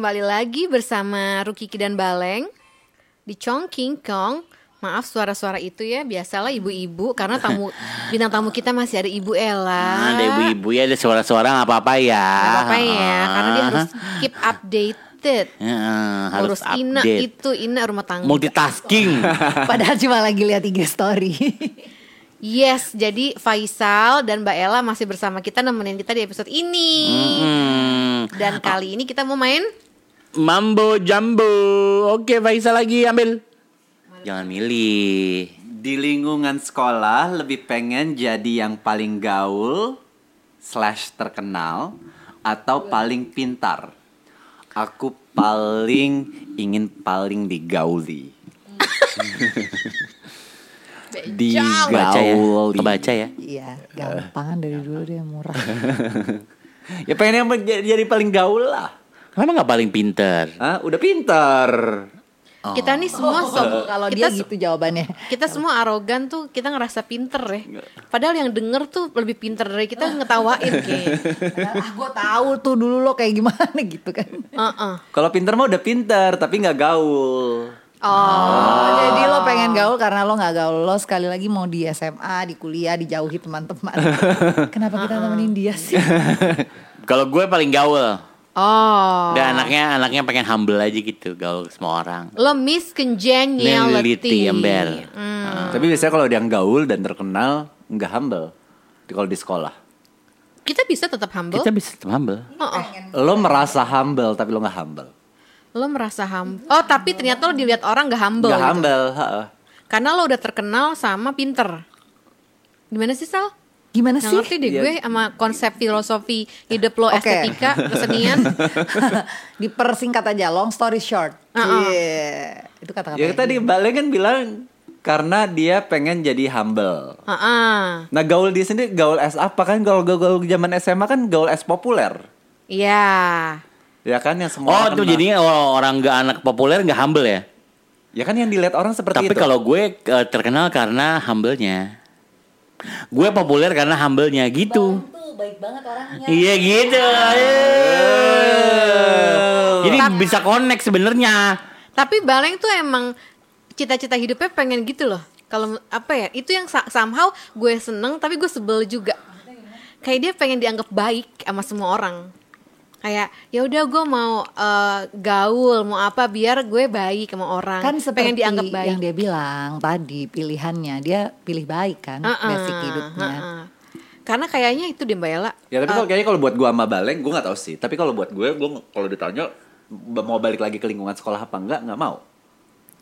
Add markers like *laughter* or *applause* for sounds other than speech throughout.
Kembali lagi bersama Rukiki dan Baleng di Chongking Kong. Maaf suara-suara itu ya, biasalah ibu-ibu karena tamu *laughs* bintang tamu kita masih ada Ibu Ella. Ada ibu-ibu ya ada suara-suara nggak apa-apa ya. Nggak apa-apa ya, karena dia *laughs* harus keep updated. Heeh, harus Urus Ina update. itu Ina rumah tangga. Multitasking. *laughs* Padahal cuma lagi lihat IG story. Yes, jadi Faisal dan Mbak Ella masih bersama kita nemenin kita di episode ini. Hmm. Dan kali ini kita mau main Mambo Jumbo. Oke, Faisal lagi ambil. Jangan milih. Di lingkungan sekolah lebih pengen jadi yang paling gaul slash terkenal atau paling pintar. Aku paling ingin paling digauli. *laughs* Kebaca ya. Digauli. Kebaca ya. Iya, gampangan dari dulu dia murah. *laughs* Ya pengen yang jadi paling gaul lah. Kenapa nggak paling pinter? Hah? Udah pintar. kita nih semua so- Kalau kita dia gitu jawabannya. kita semua arogan tuh kita ngerasa pinter ya. Padahal yang denger tuh lebih pinter dari kita ngetawain kayak. *laughs* ah, gue tahu tuh dulu lo kayak gimana gitu kan. Heeh. Kalau pintar mah udah pintar tapi nggak gaul. Oh, Jadi lo pengen gaul karena lo nggak gaul lo sekali lagi mau di SMA, di kuliah, dijauhi teman-teman. *laughs* Kenapa kita temenin dia sih? *laughs* Kalau gue paling gaul. Oh. Dan anaknya anaknya pengen humble aja gitu, gaul semua orang. Lo miss congeniality. ember. Hmm. Tapi biasanya kalau dia yang gaul dan terkenal nggak humble. Di- Kalau di sekolah. Kita bisa tetap humble. Kita bisa tetap humble. Oh, oh. Lo merasa humble tapi lo nggak humble. Lo merasa humble. Oh, tapi ternyata lo dilihat orang gak humble. Nggak gitu. humble. heeh. Karena lo udah terkenal sama pinter. Gimana sih Sal? Gimana Nggak sih? ngerti deh Iya. gue sama konsep filosofi hidup lo Oke. estetika *laughs* kesenian. *laughs* Dipersingkat aja, long story short. Uh-uh. Iya. Itu kata-kata. Ya tadi Bale kan bilang karena dia pengen jadi humble. Heeh. Nah gaul dia sendiri gaul es apa kan gaul gaul, gaul zaman SMA kan gaul es populer. Iya. Ya kan yang semua Oh, itu jadinya orang nggak anak populer nggak humble ya? Ya kan yang dilihat orang seperti Tapi itu. kalau gue eh, terkenal karena humble-nya. Gue populer karena humble-nya gitu. Tuh baik banget orangnya. Iya gitu. Jadi bisa connect sebenarnya. Tapi Baleng tuh emang cita-cita hidupnya pengen gitu loh. Kalau apa ya? Itu yang sa- somehow gue seneng tapi gue sebel juga. Kayak dia pengen dianggap baik sama semua orang. Kayak ya udah gue mau eh, gaul, mau apa biar gue baik sama orang. Kan pengen seperti dianggap baik. yang dia bilang tadi pilihannya dia pilih baik kan Heeh, basic hidupnya. heeh. Karena kayaknya itu deh Mbak Ella. Ya tapi kalau kayaknya kalau buat gua sama Baleng gue nggak tahu sih. Tapi kalau buat gue, gue kalau ditanya mau balik lagi ke lingkungan sekolah apa enggak nggak mau.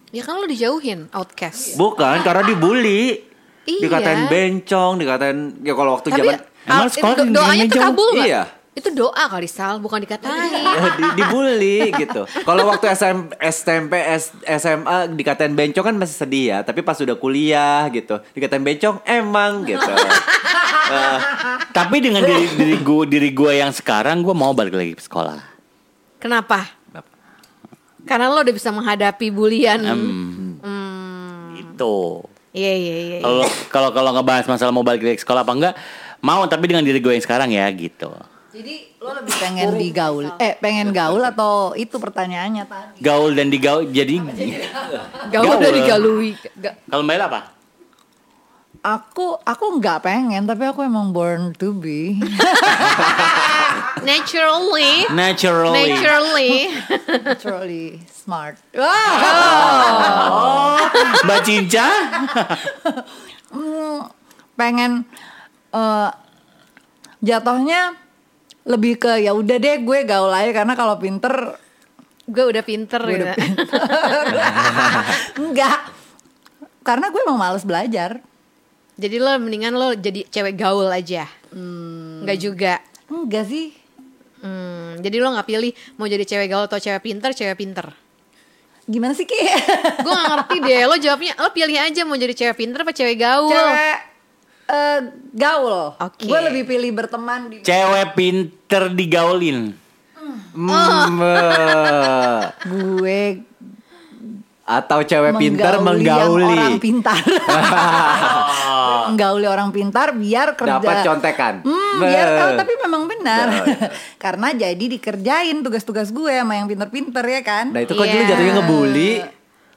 Ya kan lo dijauhin, outcast. Bukan karena dibully. Iya. Dikatain bencong, dikatain ya kalau waktu Tapi zaman Emang ah, sekolah do- doanya terkabul nggak? Iya. Itu doa kali Sal, bukan dikatain. Ya, *laughs* di, dibully gitu. Kalau waktu SM, SMP, S- SMA dikatain bencong kan masih sedih ya. Tapi pas udah kuliah gitu, dikatain bencong emang gitu. *laughs* Eh, Tapi dengan diri diri gue diri gue yang sekarang gue mau balik lagi ke sekolah. Kenapa? Karena lo udah bisa menghadapi bulian. Hmm. Hmm. Itu. Iya iya iya. iya. Kalau kalau kalau ngebahas masalah mau balik lagi ke sekolah apa enggak, mau tapi dengan diri gue yang sekarang ya gitu. Jadi lo lebih pengen digaul, eh pengen gaul atau itu pertanyaannya tadi? Gaul dan digaul jadi *laughs* Gaul gaul. dari galui. Ga- kalau Mbak apa? Aku aku nggak pengen tapi aku emang born to be. *laughs* Naturally. Naturally. Naturally. Naturally smart. Wow. *laughs* Mbak Cinca? Hmm, pengen eh jatuhnya lebih ke ya udah deh gue gaul aja karena kalau pinter gue udah pinter gue udah gitu. pinter. *laughs* Enggak. Karena gue emang males belajar. Jadi lo mendingan lo jadi cewek gaul aja. Enggak juga. Enggak sih. Hmm, jadi lo nggak pilih mau jadi cewek gaul atau cewek pinter, cewek pinter. Gimana sih Ki? Gue gak ngerti deh. Lo jawabnya, lo pilih aja mau jadi cewek pinter apa cewek gaul. Cewek eh, gaul. Oke. Gue lebih pilih berteman di Cewek pinter digaulin. mm, eh, gue Atau cewek pintar yang menggauli. orang pintar. *laughs* menggauli orang pintar biar kerja. Dapat contekan. Hmm, biar tahu tapi memang benar. *laughs* Karena jadi dikerjain tugas-tugas gue sama yang pinter-pinter ya kan. Nah itu kok dulu Iya. jatuhnya ngebully.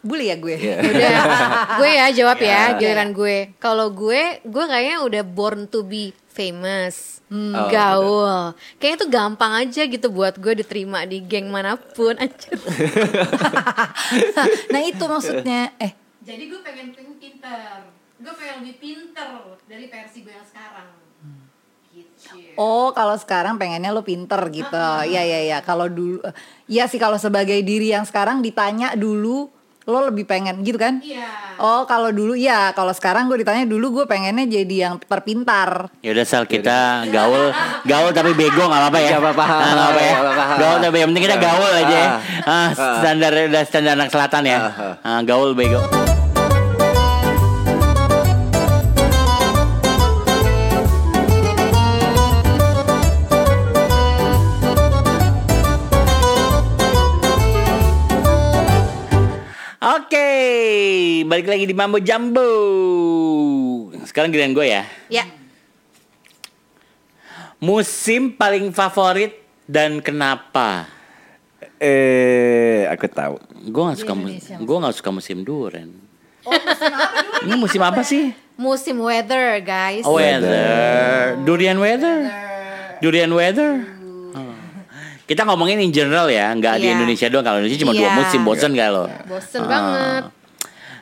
Bully ya gue. Iya. Udah, *laughs* gue ya jawab ya, Ya. giliran gue. Kalau gue, gue kayaknya udah born to be famous, Oh, gaul. Kayaknya itu gampang aja gitu buat gue diterima di geng mana pun. Anjir. *laughs* nah itu maksudnya. Eh Jadi gue pengen pinter. Gue pengen lebih pinter dari versi gue yang sekarang. Gitu. Oh, kalau sekarang pengennya lo pinter gitu. Iya, iya, iya. Kalau dulu, iya sih kalau sebagai diri yang sekarang ditanya dulu, lo lebih pengen gitu kan? Iya. Oh, kalau dulu, ya. Kalau sekarang gue ditanya dulu, gue pengennya jadi yang terpintar. Ya udah sel kita gaul, gaul tapi bego nggak apa-apa ya. Nggak apa-apa. Ah, nggak apa-apa ya. Apa-apa. Gaul tapi yang penting kita gaul aja. ya. Ah, standar udah standar anak selatan ya. Ah, gaul bego. Balik lagi di Mambo Jambo. Sekarang giliran gue ya. Ya. Musim paling favorit dan kenapa? Eh, aku tahu. Gue gak suka gue gak suka musim duren. *laughs* Ini musim apa sih? Musim weather, guys. Oh, weather. Durian weather. Durian weather. Oh. Kita ngomongin in general ya, nggak di Iya. Indonesia doang. Kalau Indonesia cuma dua Iya. musim, bosen gak lo? Bosen Ah. banget.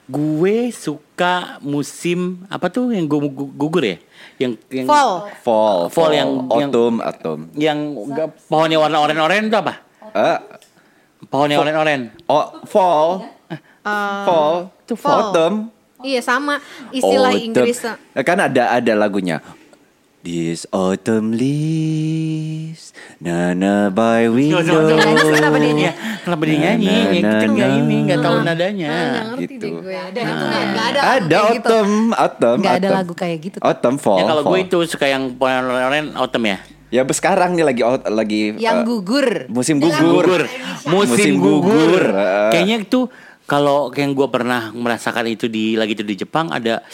Gue suka musim apa tuh yang gu- gu- gugur ya? Yang yang Fall. Fall, Fall yang- yang- autumn, autumn. yang nggak- pohonnya warna oranye-oranye itu apa? Eh, Pohonnya oranye-oranye. oh, fall, fall, Itu fall. autumn. Iya sama istilah Autumn. Inggris. Eh, Kan ada ada lagunya. This autumn leaves, nana by window. Kenapa dia nyanyi? Kenapa dia nyanyi? Na, Ya, na, kita nggak na. ini, nggak tahu nadanya. Ah, gitu. deh gue. Ada, itu nggak nggak ada. kayak gitu. autumn, autumn, Nggak ada autumn. lagu kayak gitu. Autumn, fall. Ya kalau gue itu suka yang autumn ya. Ya sekarang nih lagi lagi Yang eh, gugur. musim gugur. Gugur. Musim, gugur. Kayaknya itu kalau yang gue pernah merasakan itu di lagi itu di Jepang ada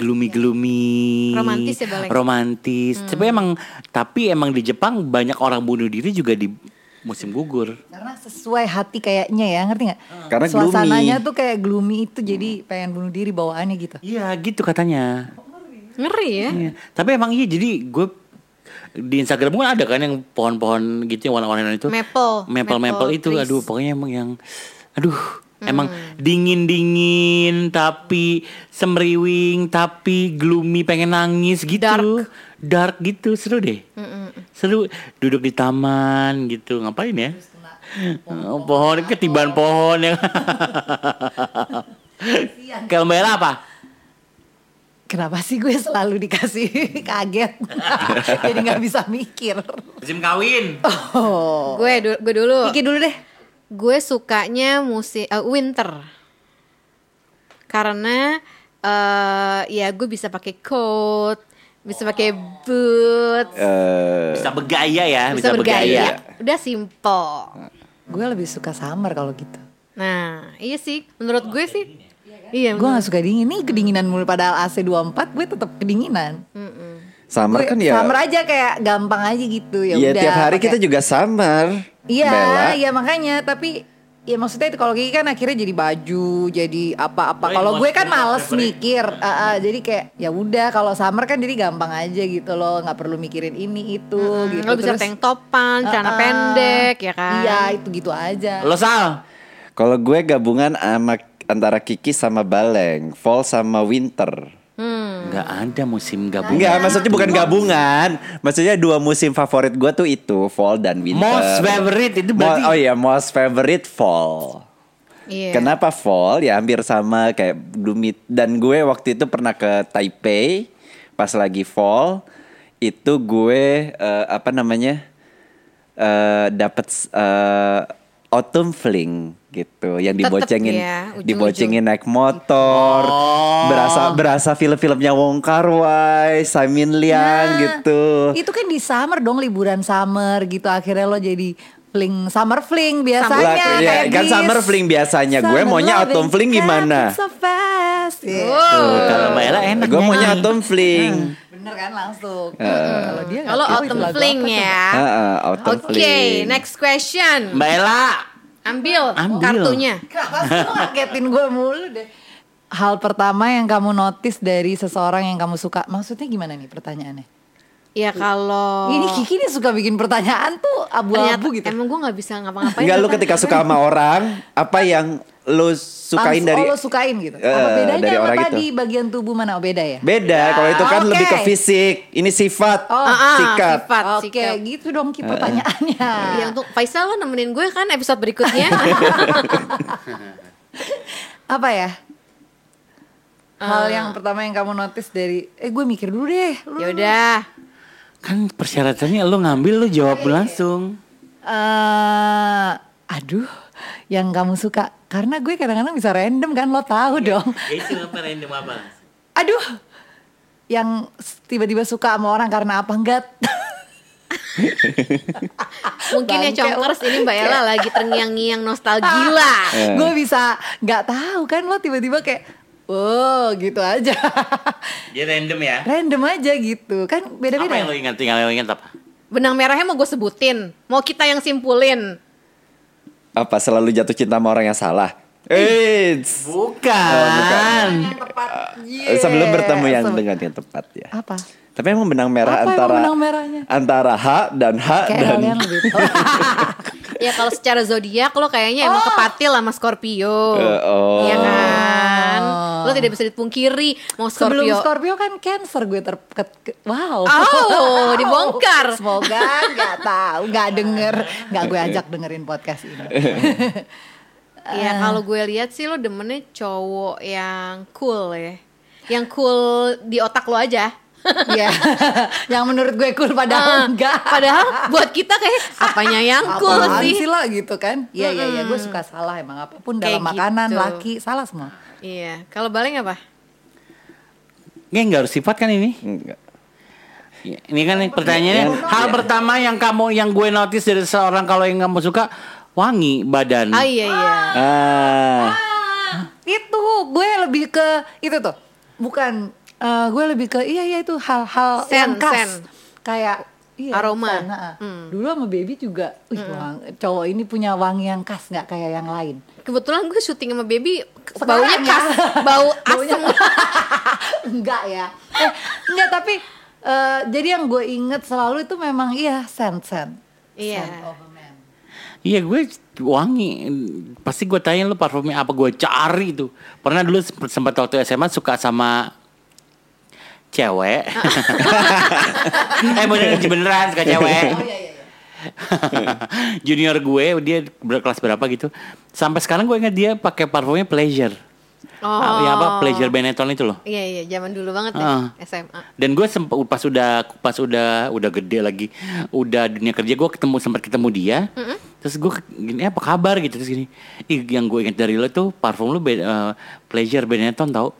gloomy gloomy Romantis ya, romantis tapi emang tapi emang di Jepang banyak orang bunuh diri juga di musim gugur Karena sesuai hati kayaknya ya, ngerti nggak? Karena Suasananya gloomy. tuh kayak gloomy itu jadi pengen bunuh diri bawaannya gitu. iya gitu katanya Ngeri ya. Iya. Tapi emang iya jadi gue di Instagram gue ada kan yang pohon-pohon gitu yang warna-warna itu. Maple. Maple maple, Maple itu trees. aduh pokoknya emang yang aduh emang dingin-dingin tapi semriwing tapi gloomy pengen nangis gitu. Dark. Dark gitu seru deh. Seru duduk di taman gitu. Ngapain ya? Oh, pohon ketiban pohon ya. Kalau Mbak Ella apa? Kenapa sih gue selalu dikasih *laughs* kaget? *laughs* jadi nggak bisa mikir. Musim kawin. Oh. Gue du- gue dulu. Iki dulu deh. Gue sukanya musim eh, winter. Karena eh ya gue bisa pakai coat, bisa pakai boot, eh, Bisa bergaya ya, bisa, bergaya. Udah simple. Gue lebih suka summer kalau gitu. Nah, iya sih. Menurut gue sih. Iya. Gue gak suka dingin. Nih kedinginan mulu padahal AC 24 gue tetap kedinginan. summer Gue kan ya. summer aja kayak gampang aja gitu ya Iya udah. tiap hari kita juga summer. Iya, iya makanya tapi ya maksudnya itu kalau Kiki kan akhirnya jadi baju, jadi apa-apa. Oh, Kalau gue kan males mikir, Ah, ah, jadi kayak ya udah kalau summer kan jadi gampang aja gitu loh, nggak perlu mikirin ini itu gitu. Lo bisa Terus- tank topan, celana pendek ya kan. Iya itu gitu aja. Lo Sal? Kalau gue gabungan sama antara Kiki sama Baleng, fall sama winter. Nggak ada musim gabungan. Enggak, maksudnya bukan gabungan. Maksudnya dua musim favorit gue tuh itu fall dan winter. Most favorite itu Mo- berarti oh iya, most favorite fall. Iya. Kenapa fall? Ya hampir sama kayak gloomy. Dan gue waktu itu pernah ke Taipei pas lagi fall. Itu gue eh, apa namanya? eh dapat eh, autumn fling gitu yang Tetep dibocengin ya, dibocengin naik motor Oh. berasa berasa film-filmnya Wong Kar Wai Simon Liang Nah, gitu Itu kan di summer dong liburan summer gitu akhirnya lo jadi Fling summer fling biasanya Lah, ya, kan summer fling biasanya. Gue Summer maunya loving autumn fling gimana? So fast. Iya. Tuh, kalau Mbak Ella enak Gue maunya nyanyi. autumn fling. Bener kan langsung. Kalau dia Kalau autumn lagu fling ya. Heeh, autumn Oke, fling. next question. Mbak Ella. Ambil, Ambil. kartunya. Kenapa ngagetin gue mulu deh? Hal pertama yang kamu notice dari seseorang yang kamu suka, maksudnya gimana nih pertanyaannya? Ya kalau Ini Kiki nih suka bikin pertanyaan tuh ternyata abu-abu gitu. emang gue nggak bisa ngapa-ngapain. Enggak lu ketika suka sama orang, apa yang lu sukain Langsung, dari oh, lo sukain gitu. Eh, apa bedanya dari sama orang tadi itu? bagian tubuh mana? Oh, beda ya? Beda, kalau itu kan Oke. lebih ke fisik. Ini sifat, Oh. Ah, ah, sikap. sifat, Oke, sikap. gitu dong Ki pertanyaannya. *laughs* Ya untuk Faisal lo nemenin gue kan episode berikutnya. *laughs* *laughs* Apa ya? Hal Ah. yang pertama yang kamu notice dari eh gue mikir dulu deh. Lu- ya udah. Kan persyaratannya lu ngambil lu jawab langsung. eh aduh, yang kamu suka karena gue kadang-kadang bisa random kan lo tahu dong. Itu apa random apa? Aduh, yang tiba-tiba suka sama orang karena apa enggak? *laughs* Mungkin ya congkers ini Mbak Ella lagi terngiang-ngiang nostalgia. *laughs* Gue bisa nggak tahu kan lo tiba-tiba kayak, oh gitu aja, *laughs* Dia random ya. random aja gitu kan Apa beda-beda. yang lo ingat? Tinggal lo ingat apa? Benang merahnya mau gue sebutin. Mau kita yang simpulin. Apa selalu jatuh cinta sama orang yang salah? Eits. Bukan. Iya. Sebelum bertemu yang Sebelum- dengan yang tepat ya. apa? Tapi emang benang merah Apa antara benang merahnya? antara H dan H Kayak dan lebih *laughs* tahu. *laughs* Ya kalau secara zodiak lo kayaknya emang kepatil sama Scorpio. Eh, oh. Iya kan? Lo tidak bisa dipungkiri mau Sebelum Scorpio. Scorpio kan Cancer gue ter ke- ke- wow. Oh, dibongkar. *laughs* Semoga nggak tahu, nggak denger, nggak gue ajak *laughs* dengerin podcast ini. *laughs* Ya kalau gue lihat sih lo demennya cowok yang cool ya. Yang cool di otak lo aja. Iya, yang menurut gue cool Ah, padahal enggak. Padahal buat kita kayak apanya yang cool Apaan sih? sih lo gitu kan? Iya iya iya, gue suka salah emang apa pun Kayak dalam makanan, gitu. laki salah semua. Iya, kalau baleng apa? Nggak, nggak harus sifat kan ini? Enggak. Ya, Ini kan pertanyaannya hal pertama yang kamu yang gue notice dari seorang kalau yang kamu suka wangi badan. Ah iya iya. Ah. Itu gue lebih ke itu tuh, bukan eh, gue lebih ke iya iya itu hal-hal yang khas sen. kayak iya, Aroma. sen, ha. Dulu sama baby juga, wih, wang- cowok ini punya wangi yang khas nggak kayak yang lain. Kebetulan gue syuting sama baby Sekarang baunya ya? khas, bau *laughs* asem. *laughs* enggak ya eh, enggak tapi eh, jadi yang gue inget selalu itu memang iya scent scent Iya. Scent of a man. Iya gue wangi Pasti gue tanya lu parfumnya apa Gue cari tuh Pernah dulu sempet, sempat waktu SMA suka sama Cewek. *laughs* Eh beneran, beneran suka cewek. Oh iya iya, iya. *laughs* Junior gue dia berkelas berapa gitu. Sampai sekarang gue ingat dia pakai parfumnya Pleasure. Oh. Ah, ya apa? Pleasure Benetton itu loh. Iya iya, zaman dulu banget Ah. ya, SMA. dan gue sempat pas udah pas udah udah gede lagi udah dunia kerja gue ketemu sempat ketemu dia. Terus gue gini apa kabar? gitu terus gini. Ih yang gue inget dari lo tuh parfum lo be- eh, pleasure Benetton tau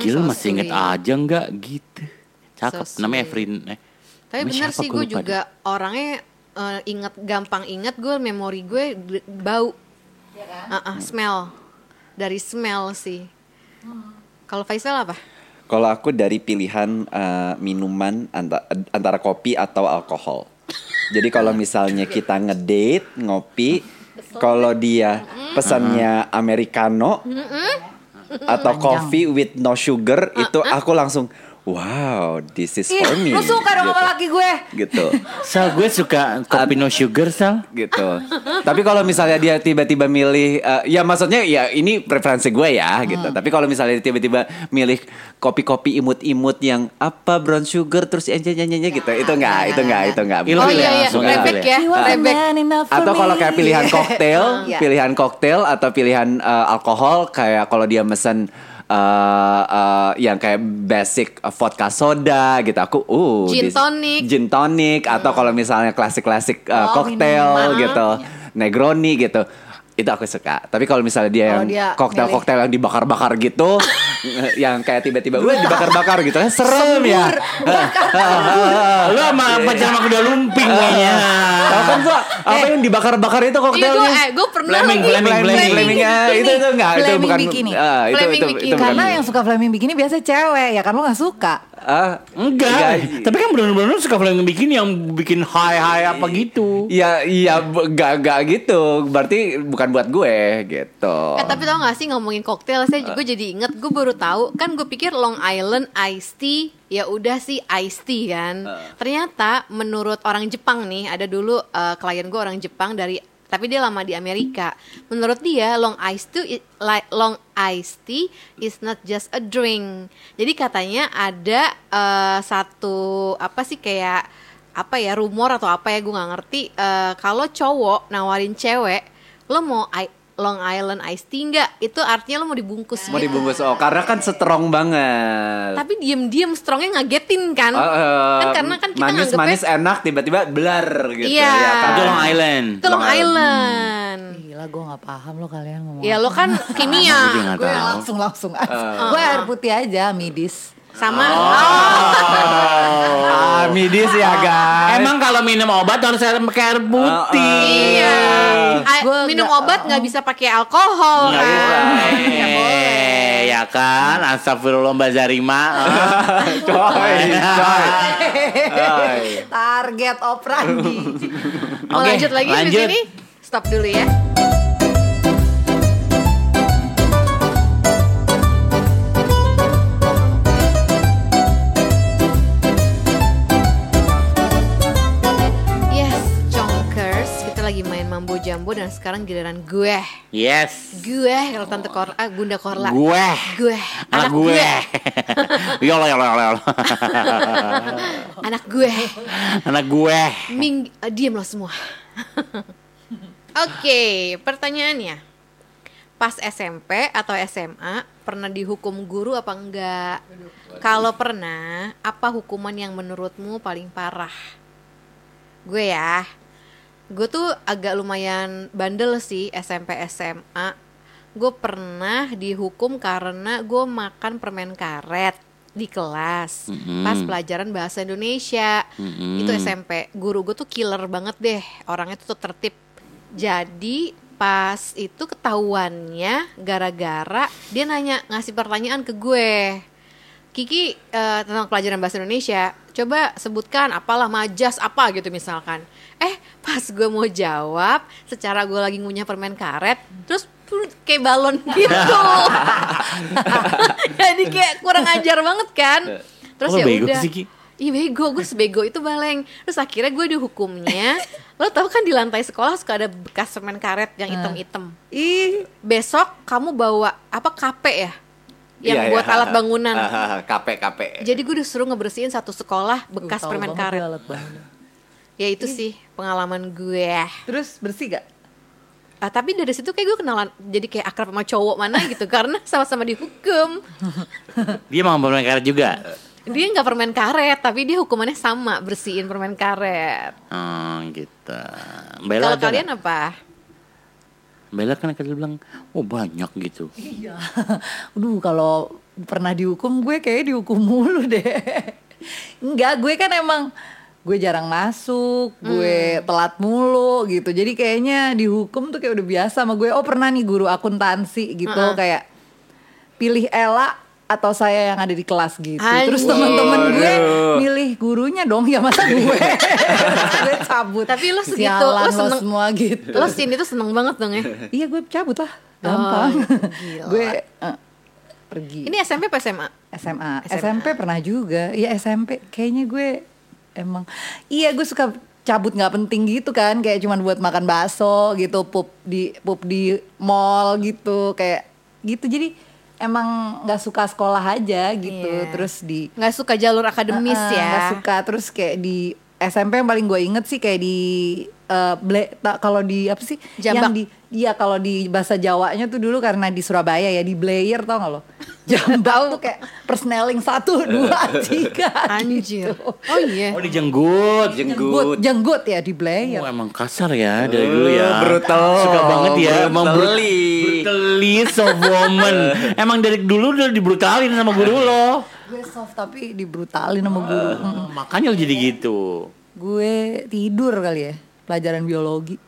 gila so masih inget sweet. aja nggak gitu cakep So namanya. Efrin eh. Tapi bener sih gue juga orangnya eh, inget gampang inget gue memori gue bau. Ah, ah, smell. Dari smell sih. Kalau Faisal apa? Kalau aku dari pilihan eh, minuman anta- antara kopi atau alkohol. Jadi kalau misalnya kita ngedate ngopi, kalau dia pesannya americano atau coffee with no sugar, itu aku langsung wow, this is Ih, for me. lu suka dong sama gitu. laki gue Gitu. Sal gue suka kopi no sugar Sal gitu. Tapi kalau misalnya dia tiba-tiba milih, eh, ya maksudnya ya ini preferensi gue ya gitu. Tapi kalau misalnya dia tiba-tiba milih kopi-kopi imut-imut yang apa brown sugar terus encennya gitu, itu enggak, itu enggak, itu enggak. Oh iya iya, langsung, rebek ya, rebek. Atau kalau kayak pilihan *laughs* koktail, pilihan koktail atau pilihan eh, alkohol kayak kalau dia mesen eh, eh, yang kayak basic vodka soda gitu. Aku uh Gin tonic. gin tonic atau kalau misalnya klasik-klasik eh, Oh, koktail minuman. gitu. Negroni gitu. Itu aku suka. Tapi kalau misalnya dia Kalau yang dia koktail-koktail yang dibakar-bakar gitu *laughs* yang kayak tiba-tiba gue dibakar-bakar gitu kan serem ya. Lu sama pacar sama kuda lumping kayaknya. Tahu kan tuh apa yang dibakar-bakar itu Iya gue koktailnya? eh gue pernah Flaming, lagi flaming, flaming, flaming, ah, itu itu enggak itu Flaming bukan bikini. ah, itu, Flaming itu, bikini. itu Karena yang suka flaming bikini biasa cewek ya kan lo nggak suka. ah Enggak. Enggak. Tapi kan benar-benar suka flaming bikini yang bikin high-high apa gitu. Iya iya bu- enggak enggak gitu. Berarti bukan buat gue gitu. Eh tapi tau gak sih ngomongin koktail saya juga jadi inget gue baru tahu kan gue pikir Long Island Iced Tea ya udah sih iced tea kan. Ternyata menurut orang Jepang nih ada dulu eh, klien gue orang Jepang dari tapi dia lama di Amerika. Menurut dia long iced tea like long iced tea is not just a drink. Jadi katanya ada eh, satu apa sih kayak apa ya rumor atau apa ya gue nggak ngerti. Eh, kalau cowok nawarin cewek lo mau Long Island Iced Tea nggak? Itu artinya lo mau dibungkus Mau gitu. dibungkus oh karena kan strong banget. Tapi diem-diem strongnya ngagetin kan? Oh, eh, kan karena kan kita manis nganggepnya manis enak tiba-tiba blar gitu Iya. ya kan. Itu Long Island. itu Long Long Island. Gila gue nggak paham lo kalian ngomong. Ya lo kan *laughs* kimia gue langsung langsung aja. Gue air putih aja midis. sama. Ah, midis ya guys. Emang kalau minum obat harus pakai air putih. Iya. A- Gua minum nggak- obat nggak bisa pakai alkohol Nggak bisa. kan? Eh, ya kan, astagfirullah Mbak Zarima. coy, coy. Coy. Target operandi. *laughs* Mau Oke, lanjut lagi di lanjut. sini? Stop dulu ya. Dan sekarang giliran gue. Yes. Gue kalau tante Korla, ah, Bunda Korla. Gue. Gue, Anak gue. *laughs* Yolo yolo yolo yolo. *laughs* anak gue. Anak gue. Ming, eh, diam lo semua. *laughs* Oke, pertanyaannya. Pas SMP atau SMA pernah dihukum guru apa enggak? Kalau pernah, apa hukuman yang menurutmu paling parah? Gue ya. Gue tuh agak lumayan bandel sih SMP SMA. Gue pernah dihukum karena gue makan permen karet di kelas Mhm. pas pelajaran bahasa Indonesia. Mhm. Itu SMP. Guru gue tuh killer banget deh. Orangnya tuh tertib. Jadi pas itu ketahuannya gara-gara dia nanya ngasih pertanyaan ke gue. Kiki eh, tentang pelajaran bahasa Indonesia, coba sebutkan apalah majas apa gitu misalkan. Eh pas gue mau jawab, secara gue lagi ngunyah permen karet, terus kayak balon *laughs* gitu. *laughs* Jadi kayak kurang ajar banget kan. Terus ya udah. Iya bego, gue sebego itu baleng Terus akhirnya gue dihukumnya Lo tau kan di lantai sekolah suka ada bekas semen karet yang hitam-hitam Ih, Besok kamu bawa apa kape ya? Yang Iya, buat iya. alat *laughs* bangunan Ah, Kape kape. Jadi gue disuruh ngebersihin satu sekolah bekas permen karet gue alat bangunan. Ya itu sih pengalaman gue Terus bersih gak? Ah, Tapi dari situ kayak gue kenalan Jadi kayak akrab sama cowok mana gitu Karena sama-sama dihukum *laughs* Dia mau permen karet juga. Dia nggak permen karet Tapi dia hukumannya sama Bersihin permen karet Oh, gitu. Kalau kalian apa? Bella kan akan bilang, oh banyak gitu. Iya. *laughs* Aduh kalau pernah dihukum gue kayak dihukum mulu *laughs* deh. Enggak, gue kan emang gue jarang masuk, gue telat mulu gitu. Jadi kayaknya dihukum tuh kayak udah biasa sama gue. Oh pernah nih guru akuntansi gitu kayak pilih Ella atau saya yang ada di kelas gitu. Terus Anjir. teman-teman gue milih gurunya dong ya masa gue. *laughs* gue cabut. Tapi lo segitu, Sialan lo lo seneng- semua gitu. Lo sini tuh seneng banget dong ya *laughs* Iya gue cabut lah, gampang. Oh, gila. gue eh, pergi. Ini SMP apa SMA? SMA. SMA. SMP pernah juga. Iya SMP. Kayaknya gue emang. Iya gue suka cabut nggak penting gitu kan. Kayak cuman buat makan bakso gitu. Pup di pup di mall gitu. Kayak gitu. Jadi emang nggak suka sekolah aja gitu. Iya. Terus di Nggak suka jalur akademis Heeh, ya nggak suka terus kayak di SMP yang paling gue inget sih kayak di eh, ble tak kalau di apa sih Jambak. yang di iya kalau di bahasa Jawanya tuh dulu karena di Surabaya ya di Blair tau gak lo Jambak tuh kayak persneling satu, *laughs* dua, tiga. Anjir. gitu. Oh iya. Oh dijenggut. Jenggut, jenggut ya di Oh, Blayer. emang kasar ya dari dulu ya. brutal. Suka banget ya. Emang brut- Brutally. brutally soft woman. *laughs* emang dari dulu udah dibrutalin sama guru lo. Gue soft tapi dibrutalin sama guru. Mm. Makanya lo jadi gitu. Gue tidur kali ya, pelajaran biologi.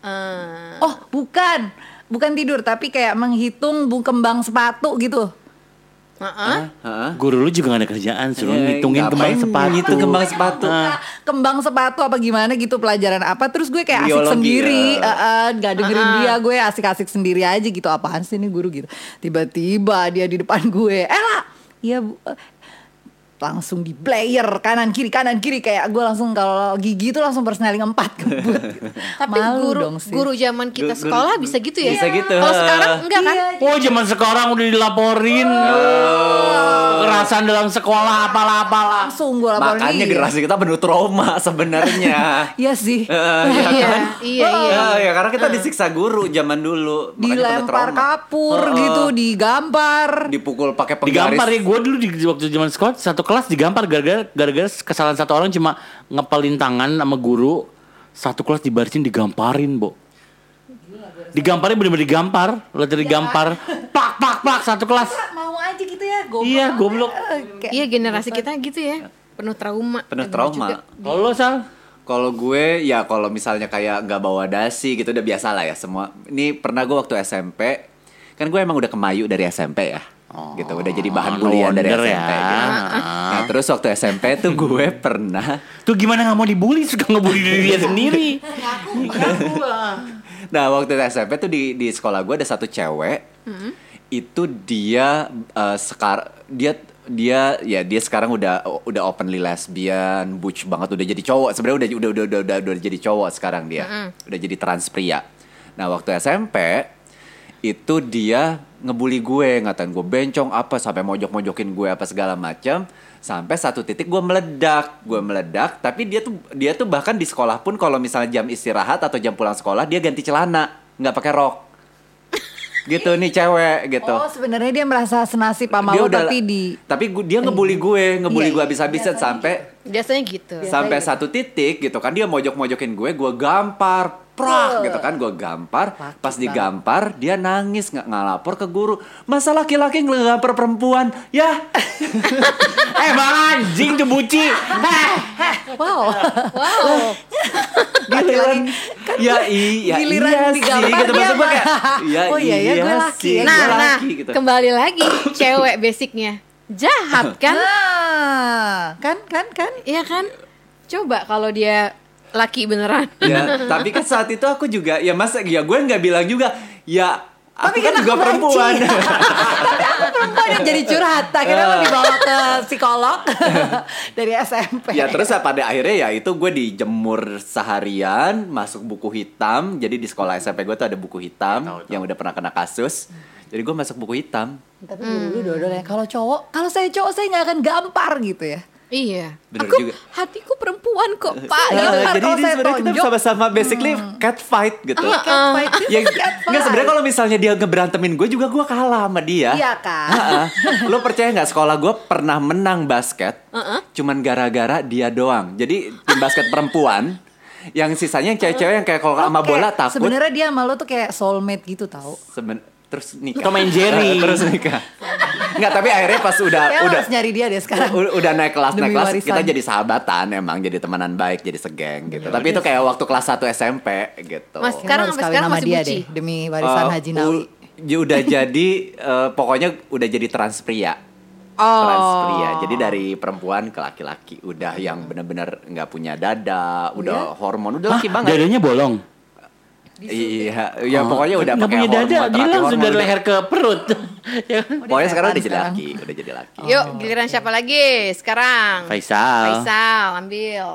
Eh, Oh, bukan. Bukan tidur, tapi kayak menghitung bu kembang sepatu gitu. heeh. Hah? Guru lu juga gak ada kerjaan suruh Eh, ngitungin kembang sepatu. ngitung kembang sepatu? Nah, kembang sepatu apa gimana gitu pelajaran apa terus gue kayak asik Biologi, sendiri ya. eh, eh, nggak dengerin dia gue asik-asik sendiri aja gitu apaan sih ini guru gitu tiba-tiba dia di depan gue eh lah iya Bu." Eh, langsung di player kanan kiri kanan kiri kayak gue langsung kalau gigi tuh langsung persneling empat kebut gitu. *laughs* Tapi Malu guru dong sih. guru zaman kita Guru- sekolah bisa gitu ya? Bisa gitu. Kalau sekarang enggak kan? Iya, Oh zaman sekarang udah dilaporin Kekerasan dalam sekolah apalah-apalah langsung gue laporin Makanya generasi kita penuh trauma sebenarnya. *laughs* Iya sih Eh, Iya, ya kan? iya, iya. Ya, ya, karena kita disiksa guru zaman dulu. Dilempar kapur Heeh. gitu digambar Dipukul pakai penggaris. Digampar ya gue dulu di waktu zaman sekolah satu kelas digampar gara-gara gara-gara kesalahan satu orang cuma ngepelin tangan sama guru satu kelas dibarisin digamparin bo digamparin bener-bener digampar lo dari gampar pak pak pak satu kelas mau aja gitu ya goblok Iya, goblok. Iya generasi kita gitu ya. Penuh trauma. Penuh trauma. kalau lo sal Kalau gue ya kalau misalnya kayak nggak bawa dasi gitu udah biasa lah ya semua. Ini pernah gue waktu SMP kan gue emang udah kemayu dari SMP ya. Gitu udah jadi bahan no bulian dari SMP ya. gitu. Nah terus waktu SMP tuh gue pernah tuh gimana nggak mau dibully suka ngebully diri dia *laughs* sendiri Nah waktu SMP tuh di di sekolah gue ada satu cewek itu dia eh, sekar dia dia ya dia sekarang udah udah openly lesbian, butch banget udah jadi cowok. Sebenarnya udah udah udah udah udah, udah jadi cowok sekarang dia. Udah jadi trans pria. Nah, waktu SMP itu dia ngebully gue, ngatain gue bencong apa sampai mojok-mojokin gue apa segala macam. Sampai satu titik gue meledak, gue meledak. Tapi dia tuh dia tuh bahkan di sekolah pun kalau misalnya jam istirahat atau jam pulang sekolah dia ganti celana, nggak pakai rok. *laughs* gitu nih cewek gitu. Oh sebenarnya dia merasa senasib sama lo tapi di tapi gu- dia ngebully gue, ngebully Iya, gue iya. habis-habisan sampai Biasanya gitu. sampai satu titik gitu kan dia mojok-mojokin gue, gue gampar, prak gitu kan. Gue gampar, pas digampar dia nangis nggak ngalapor ke guru, masa laki-laki ngegampar perempuan, ya. *laughs* Eh bang anjing tuh buci. *laughs* Wow. Wow. giliran. Ya iya giliran iya sih digampar gitu dia kayak iya Oh iya, ya, gue laki sih, ya. Nah, nah, laki gitu. kembali lagi cewek basicnya. Jahat *laughs* kan? Nah, kan kan kan? Iya kan? Coba kalau dia laki beneran. ya *laughs* tapi kan saat itu aku juga ya masa ya gue nggak bilang juga ya aku Tapi kan kan juga aku perempuan. *laughs* Benci. perempuan yang jadi curhat akhirnya lo dibawa ke psikolog *laughs* dari SMP Ya terus ya pada akhirnya ya itu gue dijemur seharian masuk buku hitam. Jadi di sekolah SMP gue tuh ada buku hitam yang udah pernah kena kasus. Jadi gue masuk buku hitam. Tapi dulu dulu ya kalau cowok kalau saya cowok saya nggak akan gampar gitu ya Iya. Bener aku juga. hatiku perempuan kok, *laughs* Pak. Nah, gitu. Ntar jadi ini sebenarnya kita sama-sama basically cat fight gitu Iya, catfight. ya *laughs* nggak sebenarnya kalau misalnya dia ngeberantemin gue juga gue kalah sama dia Iya kan? Ha-ha. lo percaya nggak sekolah gue pernah menang basket cuman gara-gara dia doang jadi tim basket perempuan yang sisanya yang cewek-cewek yang kayak kalau sama bola takut sebenarnya dia sama lo tuh kayak soulmate gitu tau Seben terus nikah. Tom and Jerry. *laughs* terus nikah. Enggak, tapi akhirnya pas udah Kayak lo udah nyari dia deh sekarang udah naik kelas naik Demi kelas warisan. kita jadi sahabatan emang jadi temenan baik jadi segeng gitu. tapi itu kayak waktu kelas 1 SMP gitu. Mas, Sekarang sampai sekarang sama masih dia buci. deh demi warisan Eh, Haji Nawi u- ya udah jadi eh, pokoknya udah jadi trans pria. Oh. Trans pria. Jadi dari perempuan ke laki-laki udah yang bener-bener nggak punya dada, udah hormon, udah laki banget. dadanya bolong Iya, ya pokoknya udah pakai punya dada dia langsung hormon, dari udah- leher ke perut *laughs* Ya kan? Pokoknya sekarang udah jadi laki, udah jadi laki. Yuk, giliran siapa lagi sekarang? Faisal. Faisal, ambil.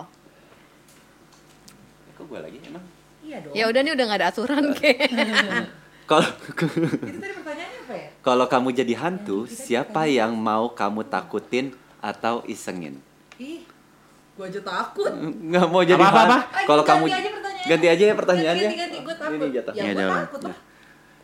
Kok gue lagi emang? Ya udah nih udah nggak ada aturan kayak. *laughs* Kalau *laughs* Kalau kamu jadi hantu, siapa yang mau kamu takutin atau isengin? ih gue aja takut Nggak mau jadi Apa, apa, hantu. apa? Kalau Ganti kamu aja pertanyaannya. ganti aja ya pertanyaannya. Ganti, ganti, takut. Ini jatuh. Ya, Iya, jauh. takut lah.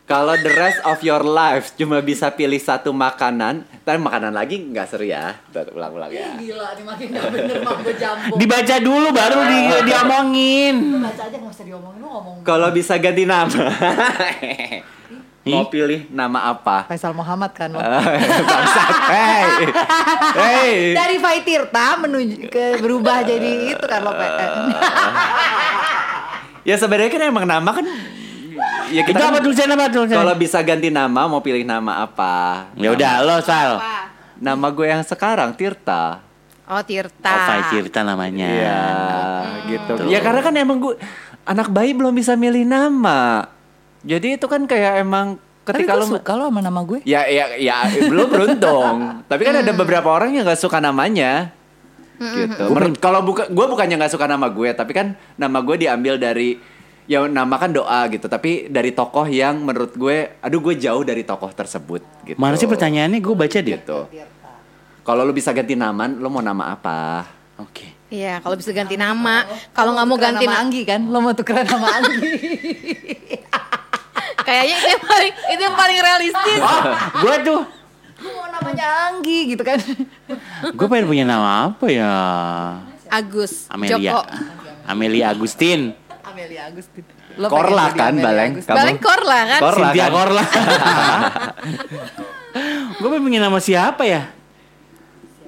Kalau the rest of your life cuma bisa pilih satu makanan, tapi makanan lagi nggak seru ya. Tuh, Ulang-ulang ya. Gila nih makin gak bener mambo jambung. Dibaca dulu baru di, diomongin. Baca aja gak usah diomongin lu ngomong. Kalau bisa ganti nama, mau pilih nama apa? Faisal Muhammad kan lo. Bangsat, hey, hey. Dari Faitirta menuju ke berubah jadi itu kan lo PN. Ya sebenarnya kan emang nama kan. Ya Itu kita apa kan- tulisan apa tulisan? Kalau bisa ganti nama, mau pilih nama apa? Ya udah lo Sal. Apa? Nama gue yang sekarang Tirta. Oh Tirta. Oh, Fai Tirta namanya. Iya, gitu. Ya karena kan emang gue anak bayi belum bisa milih nama. Jadi itu kan kayak emang Tapi ketika lo suka lo sama nama gue. Ya, ya, ya, belum beruntung. *laughs* Tapi kan ada beberapa orang yang nggak suka namanya. Gitu. Menurut- Kalau buka, gue bukannya nggak suka nama gue, tapi kan nama gue diambil dari ya nama kan doa gitu. Tapi dari tokoh yang menurut gue, aduh gue jauh dari tokoh tersebut. Gitu. Mana sih pertanyaannya? Gue baca deh. Gitu. Kalau lu bisa ganti nama, lu mau nama apa? Oke. Iya, kalau bisa ganti nama. Kalau nggak mau ganti nama Anggi kan? Lo mau tukeran nama Anggi. *laughs* kayaknya itu yang paling itu yang paling realistis. Gue tuh, Lo mau namanya Anggi gitu kan? *laughs* gue pengen punya nama apa ya? Agus, Amelia. Joko. Amelia Agustin. Amelia Agustin. Lo Korla kan, Amelia Baleng? Agustin. Balik Korla kan? Korla Cynthia kan? Korla. *laughs* gue pengen punya nama siapa ya?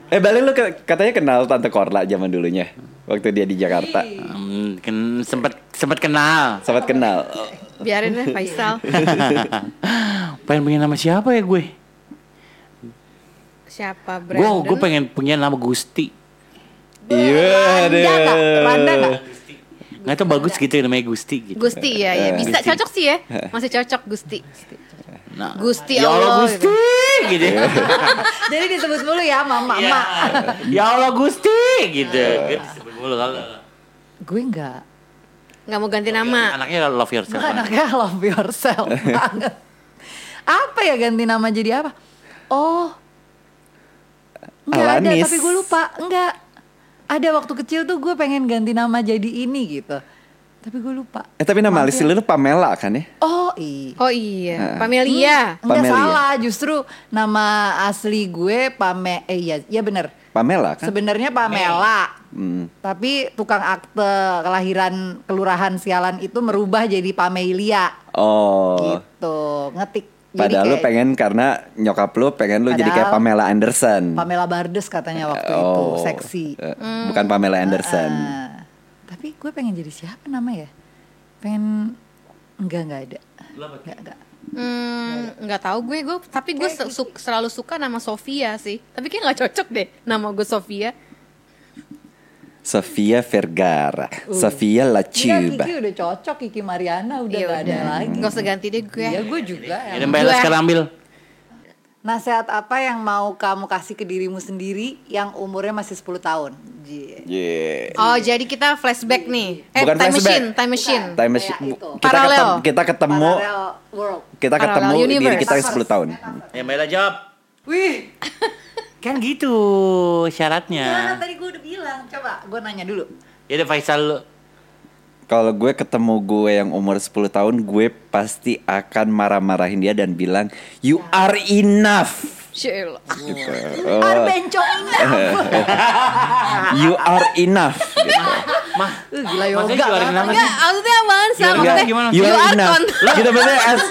Eh Balen lu ke- katanya kenal Tante Korla zaman dulunya waktu dia di Jakarta. Hmm, ken, sempet sempet kenal. Sempat kenal. Biarin deh Faisal. *laughs* pengen punya nama siapa ya gue? Siapa Gue Brandon? gue pengen punya nama Gusti. Iya Randa nggak? Randa nggak? Nggak tuh bagus gitu namanya Gusti gitu. Gusti ya, ya bisa Gusti. cocok sih ya. *laughs* Masih cocok Gusti. Nah, Gusti ya Allah Allah, Gusti gitu. *laughs* Jadi disebut mulu ya mama Iya. emak. ya Allah Gusti gitu. Gitu disebut mulu kalau Gue enggak. Nggak mau ganti nama. anaknya love yourself. Gue anaknya love yourself *laughs* banget. Apa ya ganti nama jadi apa? Oh. Enggak ada tapi gue lupa. Enggak. Ada waktu kecil tuh gue pengen ganti nama jadi ini gitu. Tapi gue lupa. Eh tapi nama Alice ya. lu Pamela kan ya? Oh iya. Oh iya, Pamelia. Enggak Pamelia. salah, justru nama asli gue Pame eh iya, iya bener. Pamela kan? Sebenarnya Pamela. Hmm. Tapi tukang akte kelahiran kelurahan Sialan itu merubah jadi Pamelia Oh. gitu. Ngetik. Padahal lu kayak pengen karena nyokap lu pengen lu jadi kayak Pamela Anderson. Pamela Bardes katanya waktu Oh. itu, seksi. Eh, Bukan Pamela Anderson. Ah, tapi gue pengen jadi siapa nama ya? Pengen enggak enggak ada. Enggak enggak. Hmm, nggak tahu gue, gue tapi gue se- su- selalu suka nama Sofia sih. Tapi kayak nggak cocok deh nama gue Sofia. Sofia Vergara, Sofia Enggak, Lachuba. Kiki udah cocok, Kiki Mariana udah Iya enggak ada lagi. Nggak usah ganti deh gue. Iya, gue juga. Ya ya. dan Mbak Ella sekarang ambil. Nasihat apa yang mau kamu kasih ke dirimu sendiri yang umurnya masih 10 tahun? Jee. Yeah. Oh jadi kita flashback nih. Eh Bukan time flashback. machine, time machine. Time machine. Itu. Kita Paralel. ketemu, kita ketemu, Parallel world. kita ketemu diri universe. kita yang 10 tahun. Ya Mbak Ella jawab. Wih, *laughs* Kan gitu syaratnya. tadi gue udah bilang. Coba gue nanya dulu. Ya udah Faisal lu. Kalau gue ketemu gue yang umur 10 tahun, gue pasti akan marah-marahin dia dan bilang, "You are enough." Sheila. Gitu. Ar Oh, bencong *laughs* you are enough. Gitu. Mah, gila yoga. Maksudnya juarin banget. nama Enggak, maksudnya apaan sih? Gimana, Maksudnya gimana? You, you are are enough. Gitu maksudnya as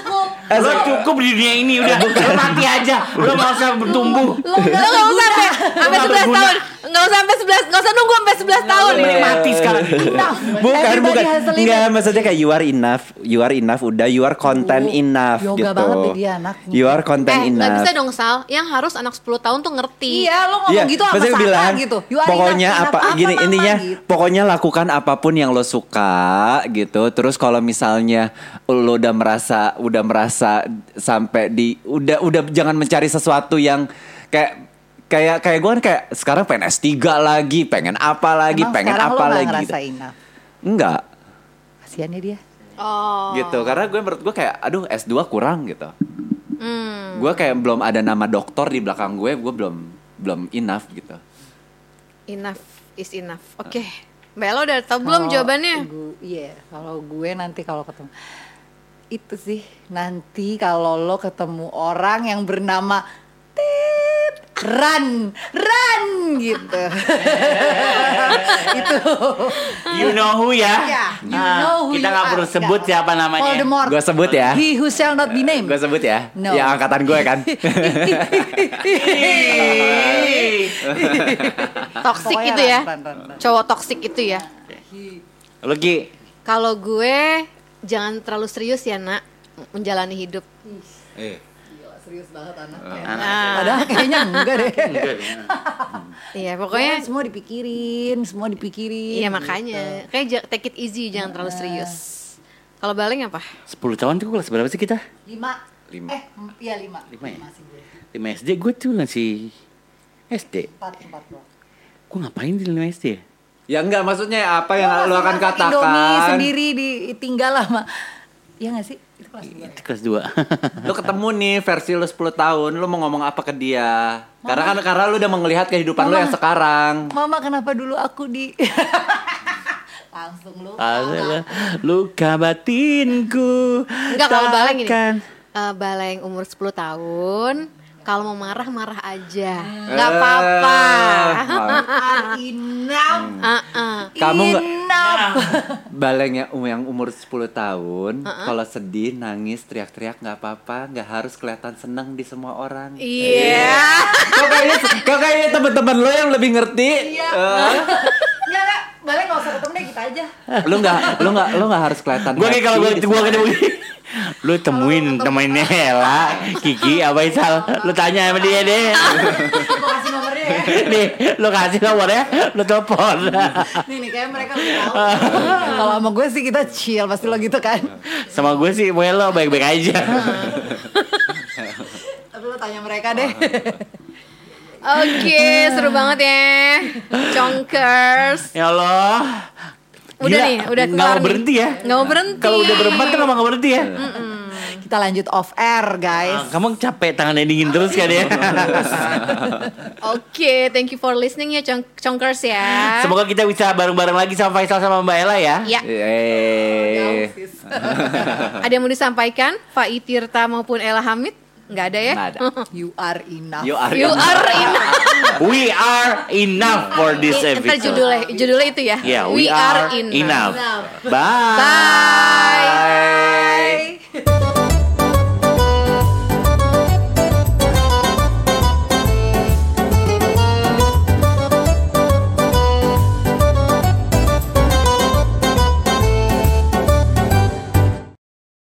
Lo cukup di dunia ini udah. Lo mati aja. Lo mau usah bertumbuh. Lo nggak usah sampai sampai Nggak 11 berguna. tahun. Nggak usah sampai 11, nggak usah nunggu sampai 11 tahun. Mending mati sekarang Enough. bukan bukan enggak maksudnya kayak you are enough you are enough udah you are content Oh, enough yoga gitu banget deh dia anaknya. you are content Eh, nggak enough bisa dong Sal. Yang harus anak 10 tahun tuh ngerti. Iya, lo ngomong Iya, gitu apa Saka bilang, gitu. You are pokoknya enough, apa, enough gini Mama, intinya gitu. pokoknya lakukan apa pun yang lo suka gitu terus kalau misalnya lo udah merasa udah merasa sampai di udah udah jangan mencari sesuatu yang kayak kayak kayak gue kan kayak sekarang pengen S3 lagi pengen apa lagi Emang pengen apa lagi gitu. ngerasa enough. enggak Kasian ya dia. Oh. gitu karena gue menurut gue kayak aduh S2 kurang gitu Hmm. gue kayak belum ada nama doktor di belakang gue gue belum belum enough gitu Enough is enough. Oke. Mbak Ella udah tau belum jawabannya? Iya, kalau gue nanti kalau ketemu itu sih nanti kalau lo ketemu orang yang bernama Run Run gitu itu You know who ya? Ya, you Ah, know who kita nggak are. perlu sebut Ya. siapa namanya. Voldemort Gue sebut ya. He who shall not be named Gue sebut ya. No. Ya angkatan gue kan. *laughs* Toxic itu ya. run, run, run. Cowok toxic itu ya. Lo Ki, Kalau gue jangan terlalu serius ya, Nak, menjalani hidup. Eh. Serius banget anaknya Nah, Padahal kayaknya enggak deh *laughs* iya, Pokoknya semua dipikirin, semua dipikirin. Iya gitu. makanya, kayak ja- take it easy, jangan terlalu serius. Kalau baleng apa? 10 tahun tuh kelas berapa sih kita? Lima. Lima. Eh, m- iya lima. Lima ya? Masih gue. 5 SD gue tuh masih SD. Empat, empat bro. Gue ngapain di 5 SD ya? Ya enggak maksudnya apa yang Lo lu akan masak katakan? Indomie sendiri ditinggal sama. Iya gak sih? Itu kelas dua. Itu kelas 2. Lu ketemu nih versi lu 10 tahun, lu mau ngomong apa ke dia? Karena kan karena lu udah melihat kehidupan lu Mama. yang sekarang. Mama kenapa dulu aku di *laughs* langsung lu Luka batinku. Enggak kalau baleng ini. takkan- Eh, baleng umur 10 tahun, kalau mau marah marah aja. Hmm. nggak apa-apa. *laughs* Inam Heeh. Kamu nggak- Inam Baleng yang, um- yang umur 10 tahun, kalau sedih, nangis, teriak-teriak nggak apa-apa, nggak harus kelihatan senang di semua orang. Iya. kok kayaknya kok kayaknya teman-teman lo yang lebih ngerti. Iya. Enggak Balik gak usah ketemu deh kita aja lu nggak lu nggak lu nggak harus kelihatan. Gue kayak kalau gue gue ketemu lu temuin temuin Nela, Kiki, apa Isal, lu tanya sama dia deh. Gue kasih nomornya ya nih, lu kasih nomornya, lu telepon. Nih nih kayak mereka tahu Kalau sama gue sih kita chill Pasti lo gitu kan Sama gue sih, gue lo baik-baik aja. Tapi lo tanya mereka deh Oke, seru banget ya. Conkers. Ya Allah. Udah Gila, nih, udah nggak kelar mau nih. berhenti ya? Nggak mau berhenti. Kalau udah berempat kenapa nggak berhenti ya? Kita lanjut off air guys Ah, Kamu capek tangannya dingin terus kan ya? *laughs* Oke, thank you for listening ya Chonkers ya. Semoga kita bisa bareng-bareng lagi sama Faisal sama Mbak Ella ya. Ya, Eh, ada yang mau disampaikan? Pak Itirta maupun Ella Hamid? Nggak ada ya? nggak ada. *laughs* You are enough You are You are enough. *laughs* We are enough for this Eh, Ntar episode. judulnya, judulnya itu ya. Yeah, we, are, enough. Bye. Bye.